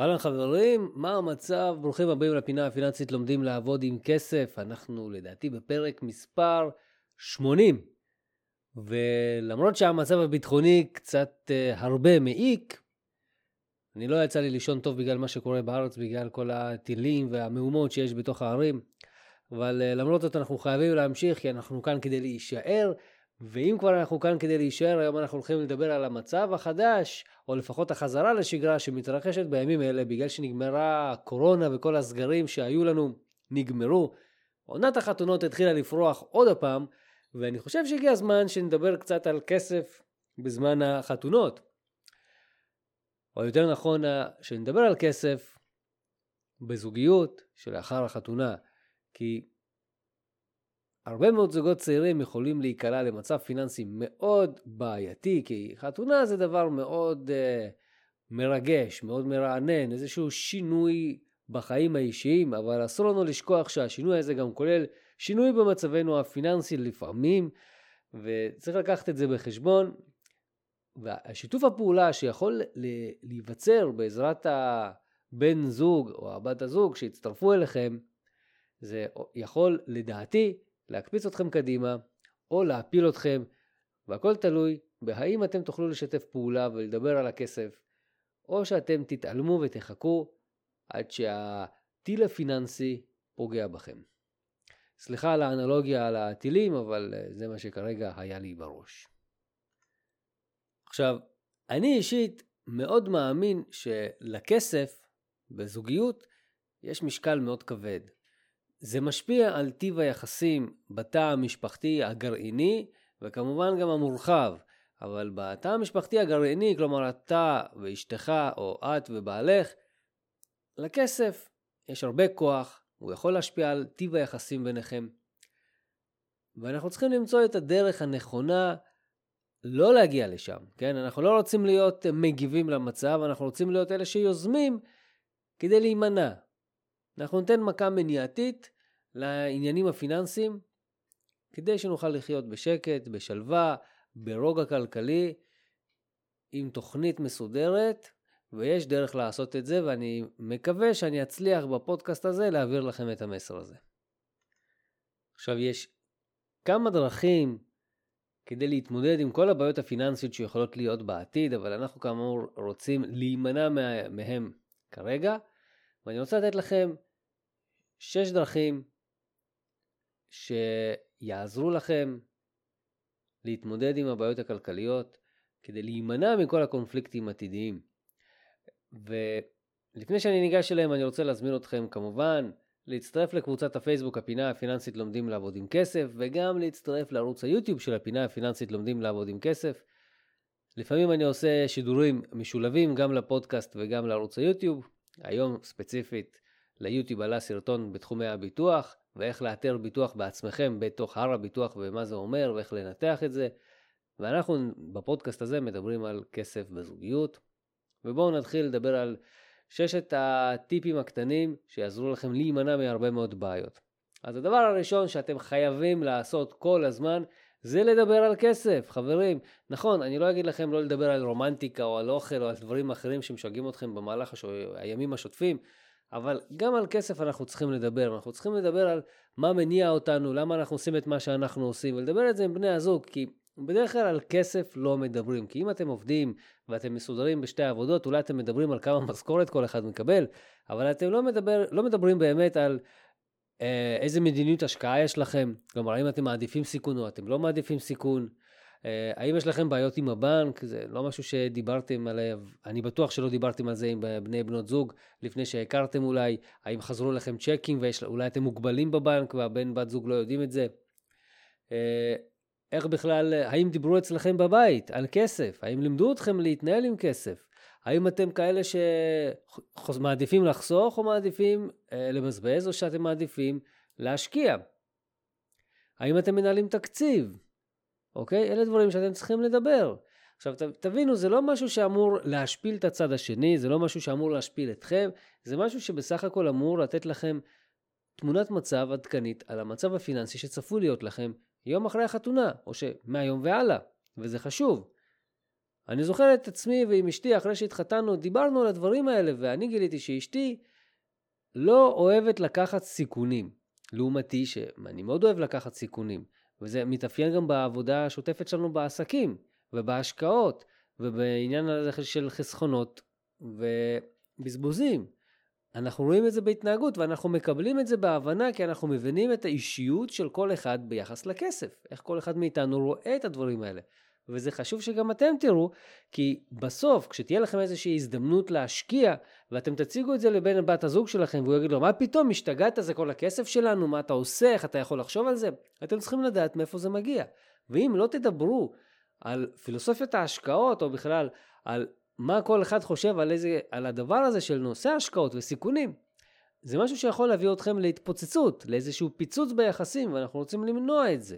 אהלן חברים, מה המצב? ברוכים הבאים לפינה הפיננסית לומדים לעבוד עם כסף. אנחנו לדעתי בפרק מספר 80. ולמרות שהמצב הביטחוני קצת uh, הרבה מעיק, אני לא יצא לי לישון טוב בגלל מה שקורה בארץ, בגלל כל הטילים והמהומות שיש בתוך הערים. אבל uh, למרות זאת אנחנו חייבים להמשיך, כי אנחנו כאן כדי להישאר. ואם כבר אנחנו כאן כדי להישאר, היום אנחנו הולכים לדבר על המצב החדש, או לפחות החזרה לשגרה שמתרחשת בימים אלה, בגלל שנגמרה הקורונה וכל הסגרים שהיו לנו נגמרו. עונת החתונות התחילה לפרוח עוד הפעם, ואני חושב שהגיע הזמן שנדבר קצת על כסף בזמן החתונות. או יותר נכון, שנדבר על כסף בזוגיות שלאחר החתונה. כי הרבה מאוד זוגות צעירים יכולים להיקלע למצב פיננסי מאוד בעייתי, כי חתונה זה דבר מאוד uh, מרגש, מאוד מרענן, איזשהו שינוי בחיים האישיים, אבל אסור לנו לשכוח שהשינוי הזה גם כולל שינוי במצבנו הפיננסי לפעמים, וצריך לקחת את זה בחשבון. והשיתוף הפעולה שיכול להיווצר בעזרת הבן זוג או הבת הזוג שהצטרפו אליכם, זה יכול לדעתי להקפיץ אתכם קדימה או להפיל אתכם, והכל תלוי בהאם אתם תוכלו לשתף פעולה ולדבר על הכסף, או שאתם תתעלמו ותחכו עד שהטיל הפיננסי פוגע בכם. סליחה על האנלוגיה על הטילים, אבל אה, זה מה שכרגע היה לי בראש. עכשיו, אני אישית מאוד מאמין שלכסף בזוגיות יש משקל מאוד כבד. זה משפיע על טיב היחסים בתא המשפחתי הגרעיני, וכמובן גם המורחב. אבל בתא המשפחתי הגרעיני, כלומר אתה ואשתך, או את ובעלך, לכסף יש הרבה כוח, הוא יכול להשפיע על טיב היחסים ביניכם. ואנחנו צריכים למצוא את הדרך הנכונה לא להגיע לשם, כן? אנחנו לא רוצים להיות מגיבים למצב, אנחנו רוצים להיות אלה שיוזמים כדי להימנע. אנחנו ניתן מכה מניעתית לעניינים הפיננסיים, כדי שנוכל לחיות בשקט, בשלווה, ברוגע כלכלי, עם תוכנית מסודרת, ויש דרך לעשות את זה, ואני מקווה שאני אצליח בפודקאסט הזה להעביר לכם את המסר הזה. עכשיו, יש כמה דרכים כדי להתמודד עם כל הבעיות הפיננסיות שיכולות להיות בעתיד, אבל אנחנו כאמור רוצים להימנע מהם כרגע, ואני רוצה לתת לכם שש דרכים שיעזרו לכם להתמודד עם הבעיות הכלכליות כדי להימנע מכל הקונפליקטים העתידיים. ולפני שאני ניגש אליהם אני רוצה להזמין אתכם כמובן להצטרף לקבוצת הפייסבוק הפינה הפיננסית לומדים לעבוד עם כסף וגם להצטרף לערוץ היוטיוב של הפינה הפיננסית לומדים לעבוד עם כסף. לפעמים אני עושה שידורים משולבים גם לפודקאסט וגם לערוץ היוטיוב. היום ספציפית ליוטיוב עלה סרטון בתחומי הביטוח ואיך לאתר ביטוח בעצמכם בתוך הר הביטוח ומה זה אומר ואיך לנתח את זה. ואנחנו בפודקאסט הזה מדברים על כסף בזוגיות. ובואו נתחיל לדבר על ששת הטיפים הקטנים שיעזרו לכם להימנע מהרבה מאוד בעיות. אז הדבר הראשון שאתם חייבים לעשות כל הזמן זה לדבר על כסף, חברים. נכון, אני לא אגיד לכם לא לדבר על רומנטיקה או על אוכל או על דברים אחרים שמשגעים אתכם במהלך הש... הימים השוטפים, אבל גם על כסף אנחנו צריכים לדבר, אנחנו צריכים לדבר על מה מניע אותנו, למה אנחנו עושים את מה שאנחנו עושים, ולדבר את זה עם בני הזוג, כי בדרך כלל על כסף לא מדברים, כי אם אתם עובדים ואתם מסודרים בשתי עבודות, אולי אתם מדברים על כמה משכורת כל אחד מקבל, אבל אתם לא, מדבר, לא מדברים באמת על אה, איזה מדיניות השקעה יש לכם, כלומר, האם אתם מעדיפים סיכון או אתם לא מעדיפים סיכון, האם יש לכם בעיות עם הבנק? זה לא משהו שדיברתם עליו, אני בטוח שלא דיברתם על זה עם בני בנות זוג לפני שהכרתם אולי, האם חזרו לכם צ'קים ואולי אתם מוגבלים בבנק והבן בת זוג לא יודעים את זה. אה, איך בכלל, האם דיברו אצלכם בבית על כסף? האם לימדו אתכם להתנהל עם כסף? האם אתם כאלה שמעדיפים לחסוך או מעדיפים אה, למזבז או שאתם מעדיפים להשקיע? האם אתם מנהלים תקציב? אוקיי? אלה דברים שאתם צריכים לדבר. עכשיו תבינו, זה לא משהו שאמור להשפיל את הצד השני, זה לא משהו שאמור להשפיל אתכם, זה משהו שבסך הכל אמור לתת לכם תמונת מצב עדכנית על המצב הפיננסי שצפוי להיות לכם יום אחרי החתונה, או שמהיום והלאה, וזה חשוב. אני זוכר את עצמי ועם אשתי, אחרי שהתחתנו, דיברנו על הדברים האלה, ואני גיליתי שאשתי לא אוהבת לקחת סיכונים. לעומתי, שאני מאוד אוהב לקחת סיכונים, וזה מתאפיין גם בעבודה השוטפת שלנו בעסקים, ובהשקעות, ובעניין הזה של חסכונות ובזבוזים. אנחנו רואים את זה בהתנהגות ואנחנו מקבלים את זה בהבנה כי אנחנו מבינים את האישיות של כל אחד ביחס לכסף. איך כל אחד מאיתנו רואה את הדברים האלה. וזה חשוב שגם אתם תראו, כי בסוף, כשתהיה לכם איזושהי הזדמנות להשקיע, ואתם תציגו את זה לבן בת הזוג שלכם, והוא יגיד לו, מה פתאום, השתגעת, זה כל הכסף שלנו, מה אתה עושה, איך אתה יכול לחשוב על זה? אתם צריכים לדעת מאיפה זה מגיע. ואם לא תדברו על פילוסופיית ההשקעות, או בכלל על מה כל אחד חושב על, איזה, על הדבר הזה של נושא השקעות וסיכונים, זה משהו שיכול להביא אתכם להתפוצצות, לאיזשהו פיצוץ ביחסים, ואנחנו רוצים למנוע את זה.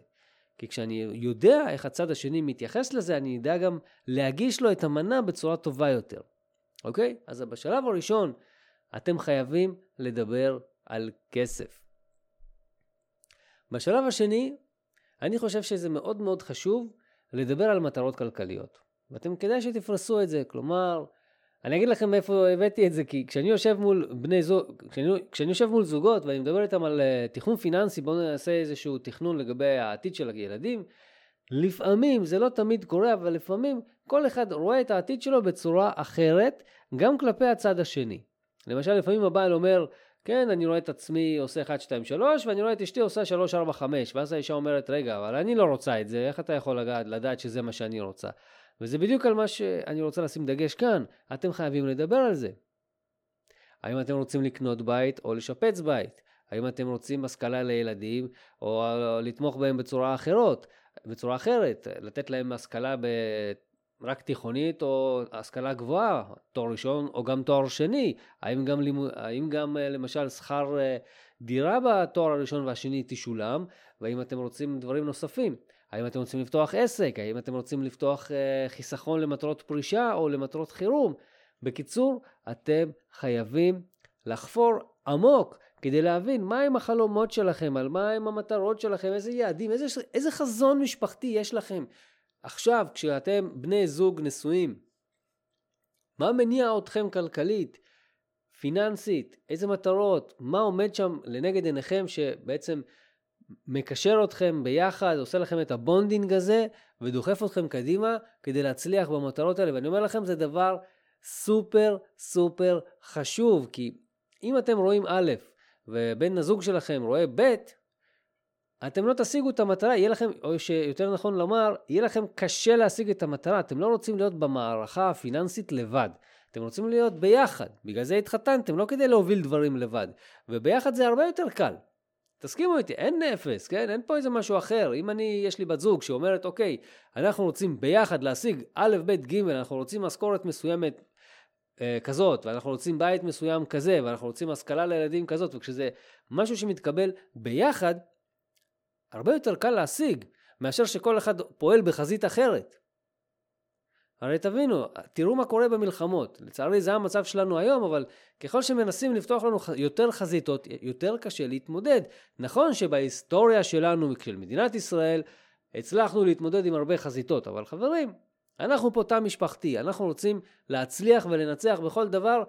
כי כשאני יודע איך הצד השני מתייחס לזה, אני אדע גם להגיש לו את המנה בצורה טובה יותר. אוקיי? אז בשלב הראשון, אתם חייבים לדבר על כסף. בשלב השני, אני חושב שזה מאוד מאוד חשוב לדבר על מטרות כלכליות. ואתם כדאי שתפרסו את זה, כלומר, אני אגיד לכם מאיפה הבאתי את זה, כי כשאני יושב מול בני זוג, כשאני, כשאני יושב מול זוגות ואני מדבר איתם על uh, תכנון פיננסי, בואו נעשה איזשהו תכנון לגבי העתיד של הילדים, לפעמים, זה לא תמיד קורה, אבל לפעמים כל אחד רואה את העתיד שלו בצורה אחרת, גם כלפי הצד השני. למשל, לפעמים הבעל אומר, כן, אני רואה את עצמי עושה 1, 2, 3, ואני רואה את אשתי עושה 3, 4, 5, ואז האישה אומרת, רגע, אבל אני לא רוצה את זה, איך אתה יכול לדעת שזה מה שאני רוצה? וזה בדיוק על מה שאני רוצה לשים דגש כאן. אתם חייבים לדבר על זה. האם אתם רוצים לקנות בית או לשפץ בית? האם אתם רוצים השכלה לילדים או לתמוך בהם בצורה אחרות, בצורה אחרת, לתת להם השכלה ב... רק תיכונית או השכלה גבוהה, תואר ראשון או גם תואר שני? האם גם, האם גם למשל שכר אה, דירה בתואר הראשון והשני תשולם? והאם אתם רוצים דברים נוספים? האם אתם רוצים לפתוח עסק? האם אתם רוצים לפתוח uh, חיסכון למטרות פרישה או למטרות חירום? בקיצור, אתם חייבים לחפור עמוק כדי להבין מהם החלומות שלכם, על מהם המטרות שלכם, איזה יעדים, איזה, איזה חזון משפחתי יש לכם. עכשיו, כשאתם בני זוג נשואים, מה מניע אתכם כלכלית, פיננסית, איזה מטרות, מה עומד שם לנגד עיניכם שבעצם מקשר אתכם ביחד, עושה לכם את ה bonding הזה, ודוחף אתכם קדימה כדי להצליח במטרות האלה. ואני אומר לכם, זה דבר סופר סופר חשוב, כי אם אתם רואים א', ובן הזוג שלכם רואה ב', אתם לא תשיגו את המטרה, יהיה לכם, או שיותר נכון לומר, יהיה לכם קשה להשיג את המטרה. אתם לא רוצים להיות במערכה הפיננסית לבד. אתם רוצים להיות ביחד. בגלל זה התחתנתם, לא כדי להוביל דברים לבד. וביחד זה הרבה יותר קל. תסכימו איתי, אין אפס, כן? אין פה איזה משהו אחר. אם אני, יש לי בת זוג שאומרת, אוקיי, אנחנו רוצים ביחד להשיג א', ב', ג', אנחנו רוצים משכורת מסוימת אה, כזאת, ואנחנו רוצים בית מסוים כזה, ואנחנו רוצים השכלה לילדים כזאת, וכשזה משהו שמתקבל ביחד, הרבה יותר קל להשיג, מאשר שכל אחד פועל בחזית אחרת. הרי תבינו, תראו מה קורה במלחמות. לצערי זה המצב שלנו היום, אבל ככל שמנסים לפתוח לנו יותר חזיתות, יותר קשה להתמודד. נכון שבהיסטוריה שלנו, של מדינת ישראל, הצלחנו להתמודד עם הרבה חזיתות, אבל חברים, אנחנו פה תא משפחתי, אנחנו רוצים להצליח ולנצח בכל דבר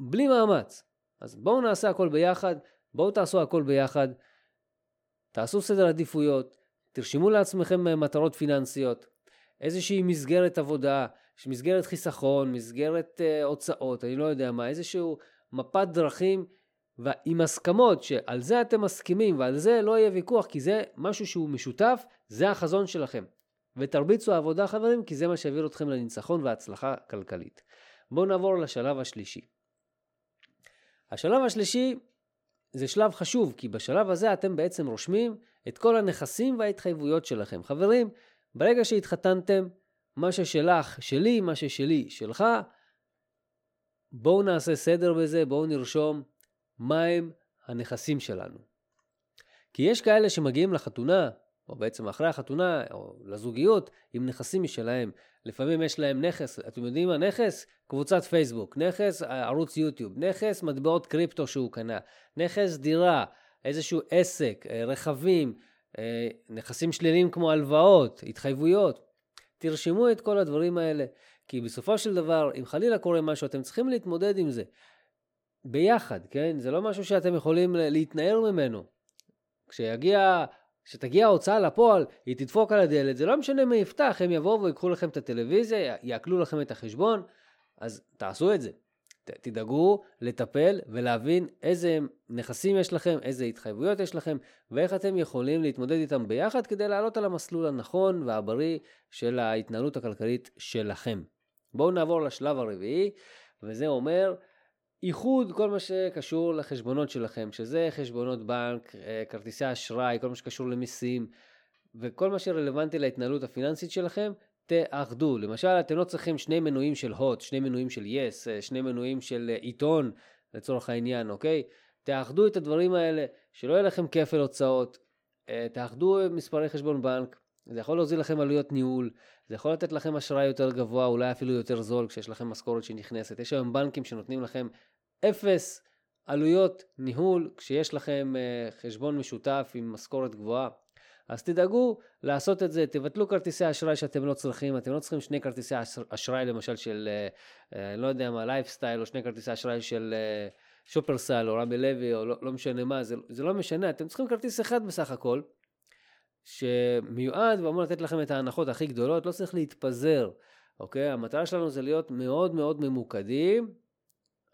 בלי מאמץ. אז בואו נעשה הכל ביחד, בואו תעשו הכל ביחד, תעשו סדר עדיפויות, תרשמו לעצמכם מטרות פיננסיות, איזושהי מסגרת עבודה, מסגרת חיסכון, מסגרת uh, הוצאות, אני לא יודע מה, איזשהו מפת דרכים עם הסכמות שעל זה אתם מסכימים ועל זה לא יהיה ויכוח כי זה משהו שהוא משותף, זה החזון שלכם. ותרביצו העבודה חברים כי זה מה שיביא אתכם לניצחון והצלחה כלכלית. בואו נעבור לשלב השלישי. השלב השלישי זה שלב חשוב כי בשלב הזה אתם בעצם רושמים את כל הנכסים וההתחייבויות שלכם. חברים, ברגע שהתחתנתם, מה ששלך שלי, מה ששלי שלך, בואו נעשה סדר בזה, בואו נרשום מהם הנכסים שלנו. כי יש כאלה שמגיעים לחתונה, או בעצם אחרי החתונה, או לזוגיות, עם נכסים משלהם. לפעמים יש להם נכס, אתם יודעים מה נכס? קבוצת פייסבוק, נכס ערוץ יוטיוב, נכס מטבעות קריפטו שהוא קנה, נכס דירה, איזשהו עסק, אה, רכבים, נכסים שליליים כמו הלוואות, התחייבויות. תרשמו את כל הדברים האלה, כי בסופו של דבר, אם חלילה קורה משהו, אתם צריכים להתמודד עם זה. ביחד, כן? זה לא משהו שאתם יכולים להתנער ממנו. כשיגיע, כשתגיע ההוצאה לפועל, היא תדפוק על הדלת, זה לא משנה מי יפתח, הם יבואו ויקחו לכם את הטלוויזיה, יעקלו לכם את החשבון, אז תעשו את זה. תדאגו לטפל ולהבין איזה נכסים יש לכם, איזה התחייבויות יש לכם, ואיך אתם יכולים להתמודד איתם ביחד כדי לעלות על המסלול הנכון והבריא של ההתנהלות הכלכלית שלכם. בואו נעבור לשלב הרביעי, וזה אומר איחוד כל מה שקשור לחשבונות שלכם, שזה חשבונות בנק, אה, כרטיסי אשראי, כל מה שקשור למיסים, וכל מה שרלוונטי להתנהלות הפיננסית שלכם, תאחדו. למשל, אתם לא צריכים שני מנויים של הוט, שני מנויים של יס, yes, שני מנויים של אה, עיתון, לצורך העניין, אוקיי? תאחדו את הדברים האלה, שלא יהיה לכם כפל הוצאות. אה, תאחדו מספרי חשבון בנק, זה יכול להוזיל לכם עלויות ניהול, זה יכול לתת לכם אשראי יותר גבוה, אולי אפילו יותר זול כשיש לכם משכורת שנכנסת. יש היום בנקים שנותנים לכם אפס עלויות ניהול כשיש לכם חשבון משותף עם משכורת גבוהה. אז תדאגו לעשות את זה, תבטלו כרטיסי אשראי שאתם לא צריכים, אתם לא צריכים שני כרטיסי אשראי למשל של, uh, uh, לא יודע מה, לייפסטייל, או שני כרטיסי אשראי של שופרסל, או רמי לוי, או לא, לא משנה מה, זה, זה לא משנה, אתם צריכים כרטיס אחד בסך הכל, שמיועד ואמור לתת לכם את ההנחות הכי גדולות, לא צריך להתפזר, אוקיי? המטרה שלנו זה להיות מאוד מאוד ממוקדים,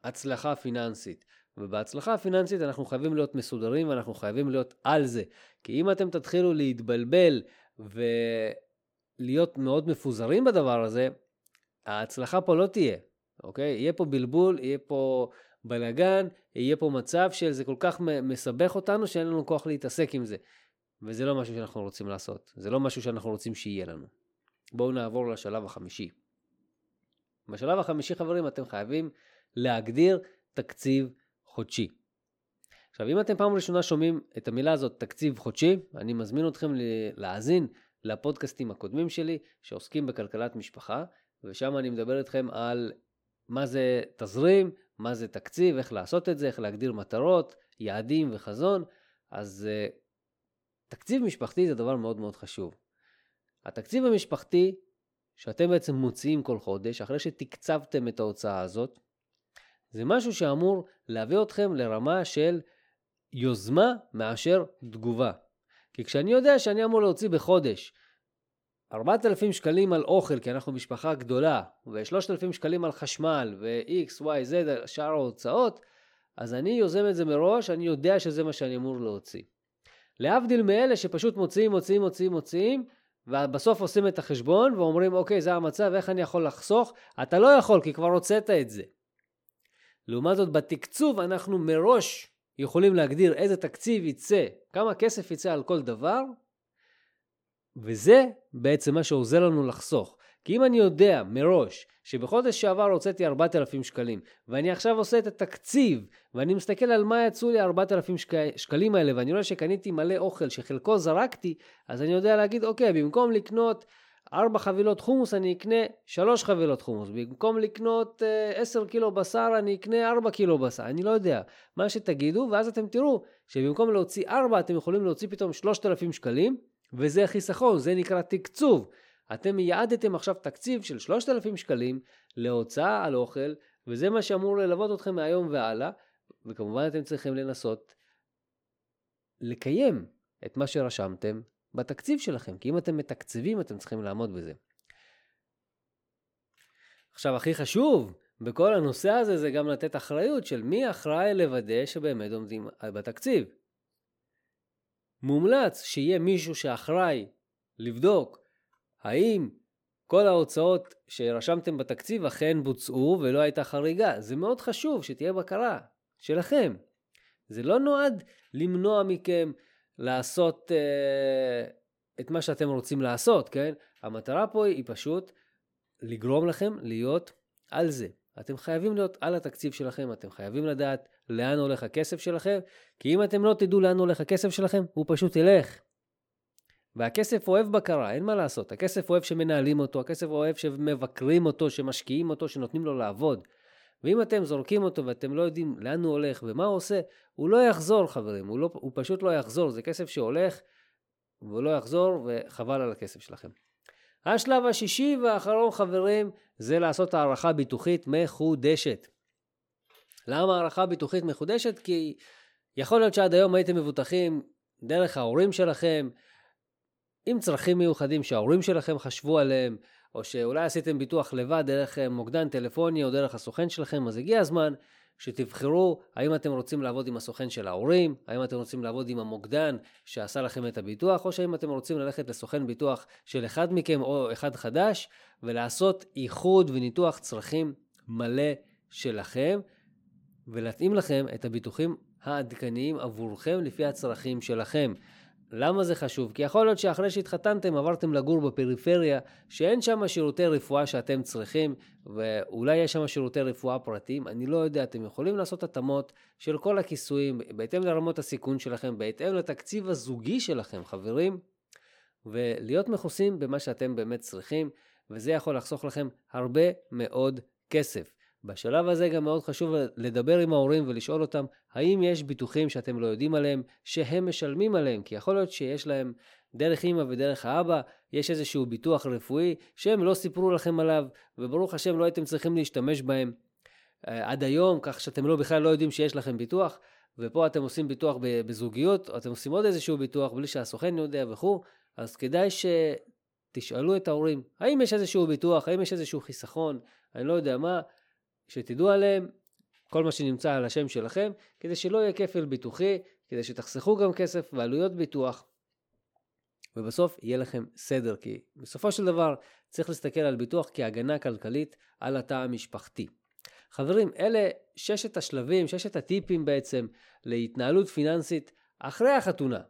הצלחה פיננסית. ובהצלחה הפיננסית אנחנו חייבים להיות מסודרים ואנחנו חייבים להיות על זה. כי אם אתם תתחילו להתבלבל ולהיות מאוד מפוזרים בדבר הזה, ההצלחה פה לא תהיה, אוקיי? יהיה פה בלבול, יהיה פה בלאגן, יהיה פה מצב של זה כל כך מסבך אותנו שאין לנו כוח להתעסק עם זה. וזה לא משהו שאנחנו רוצים לעשות, זה לא משהו שאנחנו רוצים שיהיה לנו. בואו נעבור לשלב החמישי. בשלב החמישי חברים אתם חייבים להגדיר תקציב חודשי. עכשיו אם אתם פעם ראשונה שומעים את המילה הזאת תקציב חודשי, אני מזמין אתכם להאזין לפודקאסטים הקודמים שלי שעוסקים בכלכלת משפחה, ושם אני מדבר איתכם על מה זה תזרים, מה זה תקציב, איך לעשות את זה, איך להגדיר מטרות, יעדים וחזון. אז uh, תקציב משפחתי זה דבר מאוד מאוד חשוב. התקציב המשפחתי שאתם בעצם מוציאים כל חודש, אחרי שתקצבתם את ההוצאה הזאת, זה משהו שאמור להביא אתכם לרמה של יוזמה מאשר תגובה. כי כשאני יודע שאני אמור להוציא בחודש 4,000 שקלים על אוכל, כי אנחנו משפחה גדולה, ו-3,000 שקלים על חשמל, ו-X, Y, Z, שאר ההוצאות, אז אני יוזם את זה מראש, אני יודע שזה מה שאני אמור להוציא. להבדיל מאלה שפשוט מוציאים, מוציאים, מוציאים, מוציאים, ובסוף עושים את החשבון ואומרים, אוקיי, זה המצב, איך אני יכול לחסוך? אתה לא יכול, כי כבר הוצאת את זה. לעומת זאת, בתקצוב אנחנו מראש יכולים להגדיר איזה תקציב יצא, כמה כסף יצא על כל דבר, וזה בעצם מה שעוזר לנו לחסוך. כי אם אני יודע מראש שבחודש שעבר הוצאתי 4,000 שקלים, ואני עכשיו עושה את התקציב, ואני מסתכל על מה יצאו לי 4,000 שק... שקלים האלה, ואני רואה שקניתי מלא אוכל שחלקו זרקתי, אז אני יודע להגיד, אוקיי, במקום לקנות ארבע חבילות חומוס אני אקנה שלוש חבילות חומוס. במקום לקנות uh, עשר קילו בשר אני אקנה ארבע קילו בשר. אני לא יודע. מה שתגידו, ואז אתם תראו שבמקום להוציא ארבע אתם יכולים להוציא פתאום שלושת אלפים שקלים, וזה חיסכון, זה נקרא תקצוב. אתם יעדתם עכשיו תקציב של שלושת אלפים שקלים להוצאה על אוכל, וזה מה שאמור ללוות אתכם מהיום והלאה, וכמובן אתם צריכים לנסות לקיים את מה שרשמתם בתקציב שלכם, כי אם אתם מתקצבים אתם צריכים לעמוד בזה. עכשיו הכי חשוב בכל הנושא הזה זה גם לתת אחריות של מי אחראי לוודא שבאמת עומדים בתקציב. מומלץ שיהיה מישהו שאחראי לבדוק האם כל ההוצאות שרשמתם בתקציב אכן בוצעו ולא הייתה חריגה. זה מאוד חשוב שתהיה בקרה שלכם. זה לא נועד למנוע מכם לעשות uh, את מה שאתם רוצים לעשות, כן? המטרה פה היא פשוט לגרום לכם להיות על זה. אתם חייבים להיות על התקציב שלכם, אתם חייבים לדעת לאן הולך הכסף שלכם, כי אם אתם לא תדעו לאן הולך הכסף שלכם, הוא פשוט ילך. והכסף אוהב בקרה, אין מה לעשות. הכסף אוהב שמנהלים אותו, הכסף אוהב שמבקרים אותו, שמשקיעים אותו, שנותנים לו לעבוד. ואם אתם זורקים אותו ואתם לא יודעים לאן הוא הולך ומה הוא עושה, הוא לא יחזור חברים, הוא, לא, הוא פשוט לא יחזור, זה כסף שהולך והוא לא יחזור וחבל על הכסף שלכם. השלב השישי והאחרון, חברים, זה לעשות הערכה ביטוחית מחודשת. למה הערכה ביטוחית מחודשת? כי יכול להיות שעד היום הייתם מבוטחים דרך ההורים שלכם, עם צרכים מיוחדים שההורים שלכם חשבו עליהם, או שאולי עשיתם ביטוח לבד דרך אה, מוקדן טלפוני או דרך הסוכן שלכם, אז הגיע הזמן שתבחרו האם אתם רוצים לעבוד עם הסוכן של ההורים, האם אתם רוצים לעבוד עם המוקדן שעשה לכם את הביטוח, או שהאם אתם רוצים ללכת לסוכן ביטוח של אחד מכם או אחד חדש, ולעשות איחוד וניתוח צרכים מלא שלכם, ולהתאים לכם את הביטוחים העדכניים עבורכם לפי הצרכים שלכם. למה זה חשוב? כי יכול להיות שאחרי שהתחתנתם עברתם לגור בפריפריה, שאין שם שירותי רפואה שאתם צריכים, ואולי יש שם שירותי רפואה פרטיים, אני לא יודע, אתם יכולים לעשות התאמות של כל הכיסויים, בהתאם לרמות הסיכון שלכם, בהתאם לתקציב הזוגי שלכם, חברים, ולהיות מכוסים במה שאתם באמת צריכים, וזה יכול לחסוך לכם הרבה מאוד כסף. בשלב הזה גם מאוד חשוב לדבר עם ההורים ולשאול אותם האם יש ביטוחים שאתם לא יודעים עליהם, שהם משלמים עליהם, כי יכול להיות שיש להם דרך אמא ודרך האבא, יש איזשהו ביטוח רפואי שהם לא סיפרו לכם עליו, וברוך השם לא הייתם צריכים להשתמש בהם אה, עד היום, כך שאתם לא בכלל לא יודעים שיש לכם ביטוח, ופה אתם עושים ביטוח בזוגיות, או אתם עושים עוד איזשהו ביטוח בלי שהסוכן יודע וכו', אז כדאי שתשאלו את ההורים, האם יש איזשהו ביטוח, האם יש איזשהו חיסכון, אני לא יודע מה, שתדעו עליהם כל מה שנמצא על השם שלכם, כדי שלא יהיה כפל ביטוחי, כדי שתחסכו גם כסף ועלויות ביטוח, ובסוף יהיה לכם סדר, כי בסופו של דבר צריך להסתכל על ביטוח כהגנה כלכלית על התא המשפחתי. חברים, אלה ששת השלבים, ששת הטיפים בעצם להתנהלות פיננסית אחרי החתונה.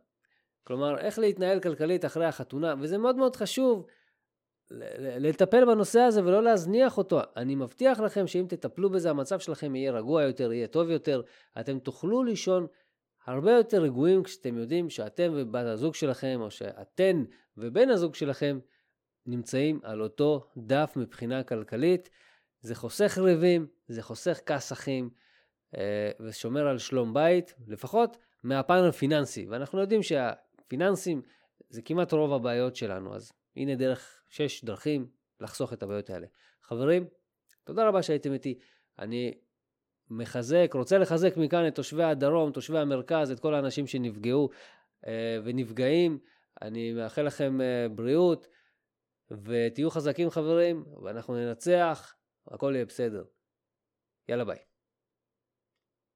כלומר, איך להתנהל כלכלית אחרי החתונה, וזה מאוד מאוד חשוב לטפל בנושא הזה ולא להזניח אותו. אני מבטיח לכם שאם תטפלו בזה, המצב שלכם יהיה רגוע יותר, יהיה טוב יותר. אתם תוכלו לישון הרבה יותר רגועים כשאתם יודעים שאתם ובת הזוג שלכם, או שאתן ובן הזוג שלכם, נמצאים על אותו דף מבחינה כלכלית. זה חוסך ריבים, זה חוסך כסחים, אה, ושומר על שלום בית, לפחות מהפן הפיננסי. ואנחנו יודעים שהפיננסים זה כמעט רוב הבעיות שלנו, אז הנה דרך, שש דרכים לחסוך את הבעיות האלה. חברים, תודה רבה שהייתם איתי. אני מחזק, רוצה לחזק מכאן את תושבי הדרום, תושבי המרכז, את כל האנשים שנפגעו אה, ונפגעים. אני מאחל לכם אה, בריאות, ותהיו חזקים חברים, ואנחנו ננצח, הכל יהיה בסדר. יאללה ביי.